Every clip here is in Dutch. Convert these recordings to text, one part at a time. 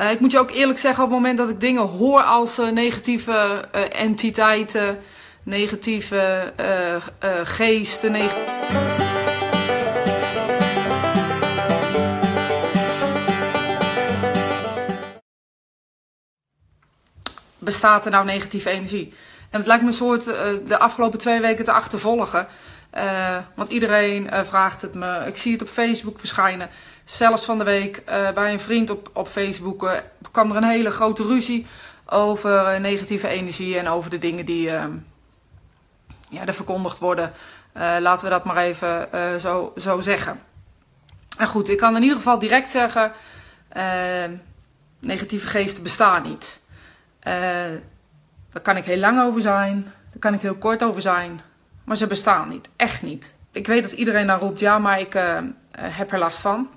Uh, ik moet je ook eerlijk zeggen, op het moment dat ik dingen hoor als uh, negatieve uh, entiteiten, negatieve geesten, bestaat er nou negatieve energie? En het lijkt me een soort de afgelopen twee weken te achtervolgen. want iedereen vraagt het me. Ik zie het op Facebook verschijnen. Zelfs van de week uh, bij een vriend op, op Facebook uh, kwam er een hele grote ruzie over uh, negatieve energie en over de dingen die ja, er verkondigd worden. laten we dat maar even zo, zo zeggen. En goed, ik kan in ieder geval direct zeggen: negatieve geesten bestaan niet. daar kan ik heel lang over zijn, daar kan ik heel kort over zijn, maar ze bestaan niet. Echt niet. Ik weet dat iedereen daar roept ja, maar ik heb er last van.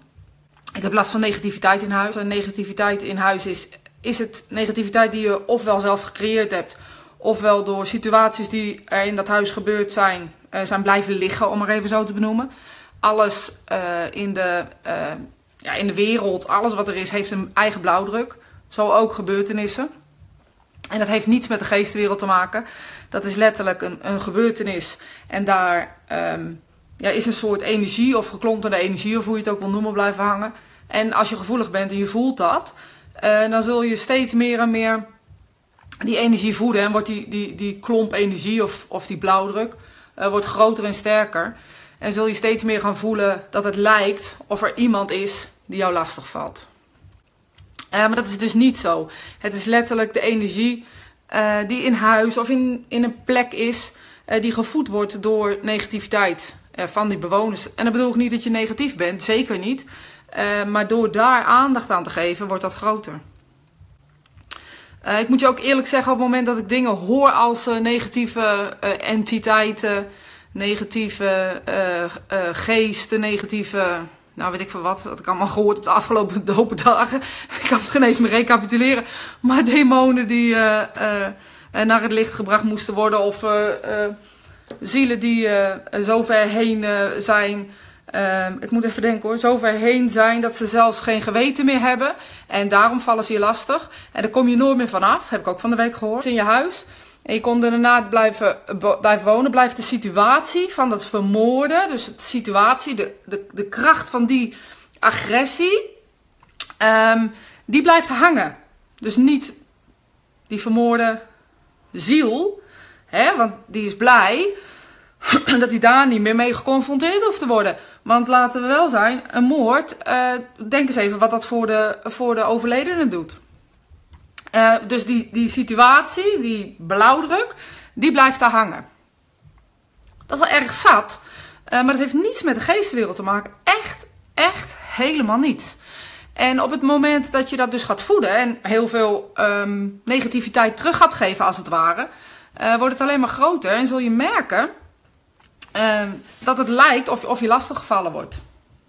Ik heb last van negativiteit in huis. En negativiteit in huis is, is het negativiteit die je ofwel zelf gecreëerd hebt, ofwel door situaties die er in dat huis gebeurd zijn, uh, zijn blijven liggen, om maar even zo te benoemen. Alles uh, in, de, uh, ja, in de wereld, alles wat er is, heeft een eigen blauwdruk. Zo ook gebeurtenissen. En dat heeft niets met de geestenwereld te maken. Dat is letterlijk een, een gebeurtenis. En daar um, ja, is een soort energie of geklonterde energie, of hoe je het ook wil noemen, blijven hangen. En als je gevoelig bent en je voelt dat, uh, dan zul je steeds meer en meer die energie voeden. En wordt die, die, die klomp energie of, of die blauwdruk uh, wordt groter en sterker. En zul je steeds meer gaan voelen dat het lijkt of er iemand is die jou lastig valt. Uh, maar dat is dus niet zo. Het is letterlijk de energie die in huis of in, in een plek is die gevoed wordt door negativiteit. Eh, van die bewoners. En dat bedoel ik niet dat je negatief bent, zeker niet. Uh, maar door daar aandacht aan te geven, wordt dat groter. Uh, ik moet je ook eerlijk zeggen, op het moment dat ik dingen hoor als negatieve entiteiten, negatieve geesten, negatieve. Nou, weet ik van wat. Dat ik allemaal gehoord op de afgelopen dopen dagen. ik kan het geen eens meer recapituleren. Maar demonen die naar het licht gebracht moesten worden. Of zielen die uh, zo ver heen uh, zijn. Uh, ik moet even denken hoor. Zo ver heen zijn dat ze zelfs geen geweten meer hebben. En daarom vallen ze je lastig. En daar kom je nooit meer vanaf. Heb ik ook van de week gehoord. In je huis. En je er daarna blijven, blijven wonen. Blijft de situatie van dat vermoorden. Dus de situatie, de, de, de kracht van die agressie. Um, die blijft hangen. Dus niet die vermoorde ziel. Hè, want die is blij dat hij daar niet meer mee geconfronteerd hoeft te worden. Want laten we wel zijn, een moord, uh, denk eens even wat dat voor de, voor de overledene doet. Uh, dus die, die situatie, die blauwdruk, die blijft daar hangen. Dat is wel erg zat, uh, maar dat heeft niets met de geestenwereld te maken. Echt, echt helemaal niets. En op het moment dat je dat dus gaat voeden en heel veel um, negativiteit terug gaat geven, als het ware, uh, wordt het alleen maar groter en zul je merken uh, dat het lijkt of, of je lastiggevallen wordt.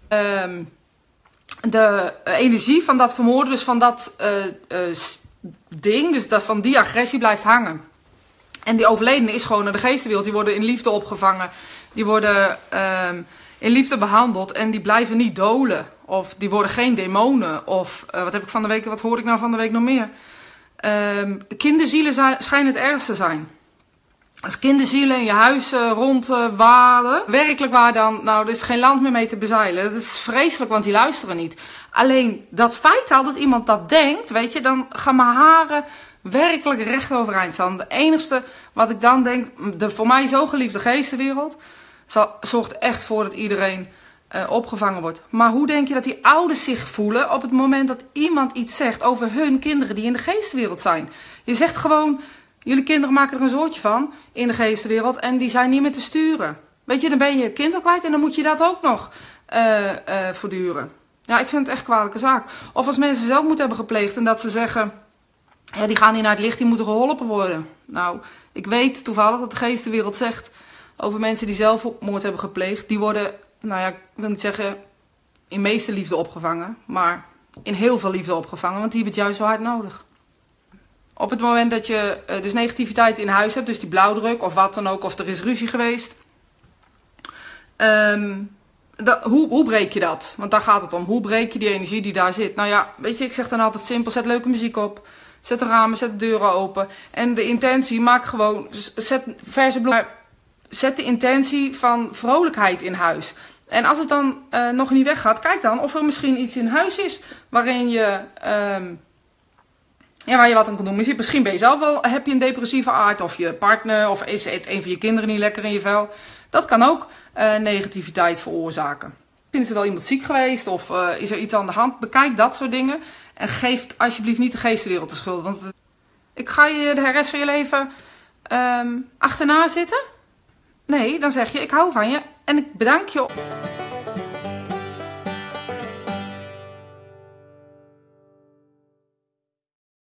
Uh, de energie van dat vermoorden, dus van dat uh, ding, dus dat, van die agressie blijft hangen. En die overledene is gewoon naar de geestenwereld. Die worden in liefde opgevangen. Die worden ehm, in liefde behandeld. En die blijven niet dolen. Of die worden geen demonen. Of wat heb ik van de week, wat hoor ik nou van de week nog meer? Um, kinderzielen zijn, schijnen het ergste te zijn. Als kinderzielen in je huis. Uh, werkelijk waar dan, nou, er is geen land meer mee te bezeilen. Dat is vreselijk, want die luisteren niet. Alleen dat feit al dat iemand dat denkt, weet je, dan gaan mijn haren werkelijk recht overeind staan. De enigste wat ik dan denk, de voor mij zo geliefde geestenwereld, zorgt echt voor dat iedereen uh, opgevangen wordt. Maar hoe denk je dat die ouders zich voelen op het moment dat iemand iets zegt over hun kinderen die in de geestenwereld zijn? Je zegt gewoon, jullie kinderen maken er een soortje van in de geestenwereld en die zijn niet meer te sturen. Weet je, dan ben je kind al kwijt en dan moet je dat ook nog uh, uh, voortduren. Ja, ik vind het echt kwalijke zaak. Of als mensen zelf moeten hebben gepleegd en dat ze zeggen, ja, die gaan niet naar het licht, die moeten geholpen worden. Nou, ik weet toevallig dat de geestenwereld zegt over mensen die zelfmoord hebben gepleegd, die worden nou ja, ik wil niet zeggen in meeste liefde opgevangen, maar in heel veel liefde opgevangen, want die hebben het juist zo hard nodig. Op het moment dat je uh, dus negativiteit in huis hebt, dus die blauwdruk of wat dan ook, of er is ruzie geweest, dat, hoe, hoe breek je dat? Want daar gaat het om. Hoe breek je die energie die daar zit? Nou ja, weet je, ik zeg dan altijd simpel: zet leuke muziek op. Zet de ramen, zet de deuren open. En de intentie, maak gewoon, zet verse bloemen. Zet de intentie van vrolijkheid in huis. En als het dan uh, nog niet weggaat, kijk dan of er misschien iets in huis is waarin je, um, ja, waar je wat aan kan doen. Misschien ben je zelf wel, heb je een depressieve aard, of je partner, of is een van je kinderen niet lekker in je vel. Dat kan ook uh, negativiteit veroorzaken. Misschien is er wel iemand ziek geweest, of uh, is er iets aan de hand. Bekijk dat soort dingen. En geef alsjeblieft niet de geestenwereld de schuld. Want ik ga je de rest van je leven um, achterna zitten. Nee, dan zeg je ik hou van je en ik bedank je.